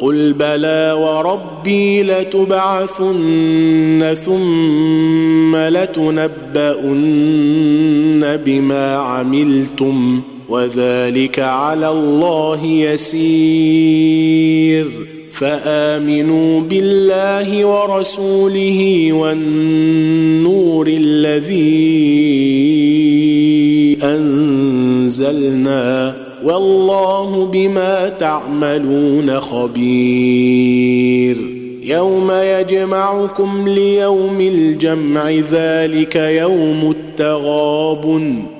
قل بلى وربي لتبعثن ثم لتنبؤن بما عملتم وذلك على الله يسير فامنوا بالله ورسوله والنور الذي انزلنا والله بما تعملون خبير. يوم يجمعكم ليوم الجمع ذلك يوم التغابن.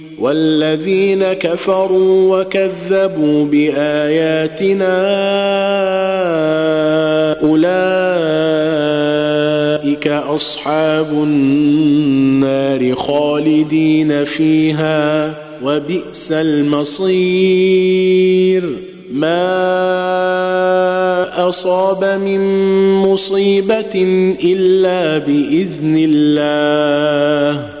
والذين كفروا وكذبوا بآياتنا أولئك أصحاب النار خالدين فيها وبئس المصير. ما أصاب من مصيبة إلا بإذن الله.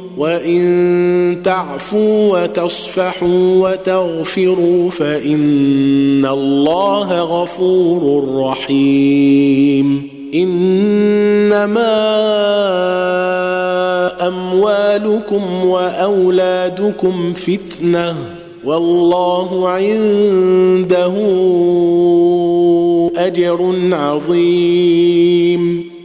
وان تعفوا وتصفحوا وتغفروا فان الله غفور رحيم انما اموالكم واولادكم فتنه والله عنده اجر عظيم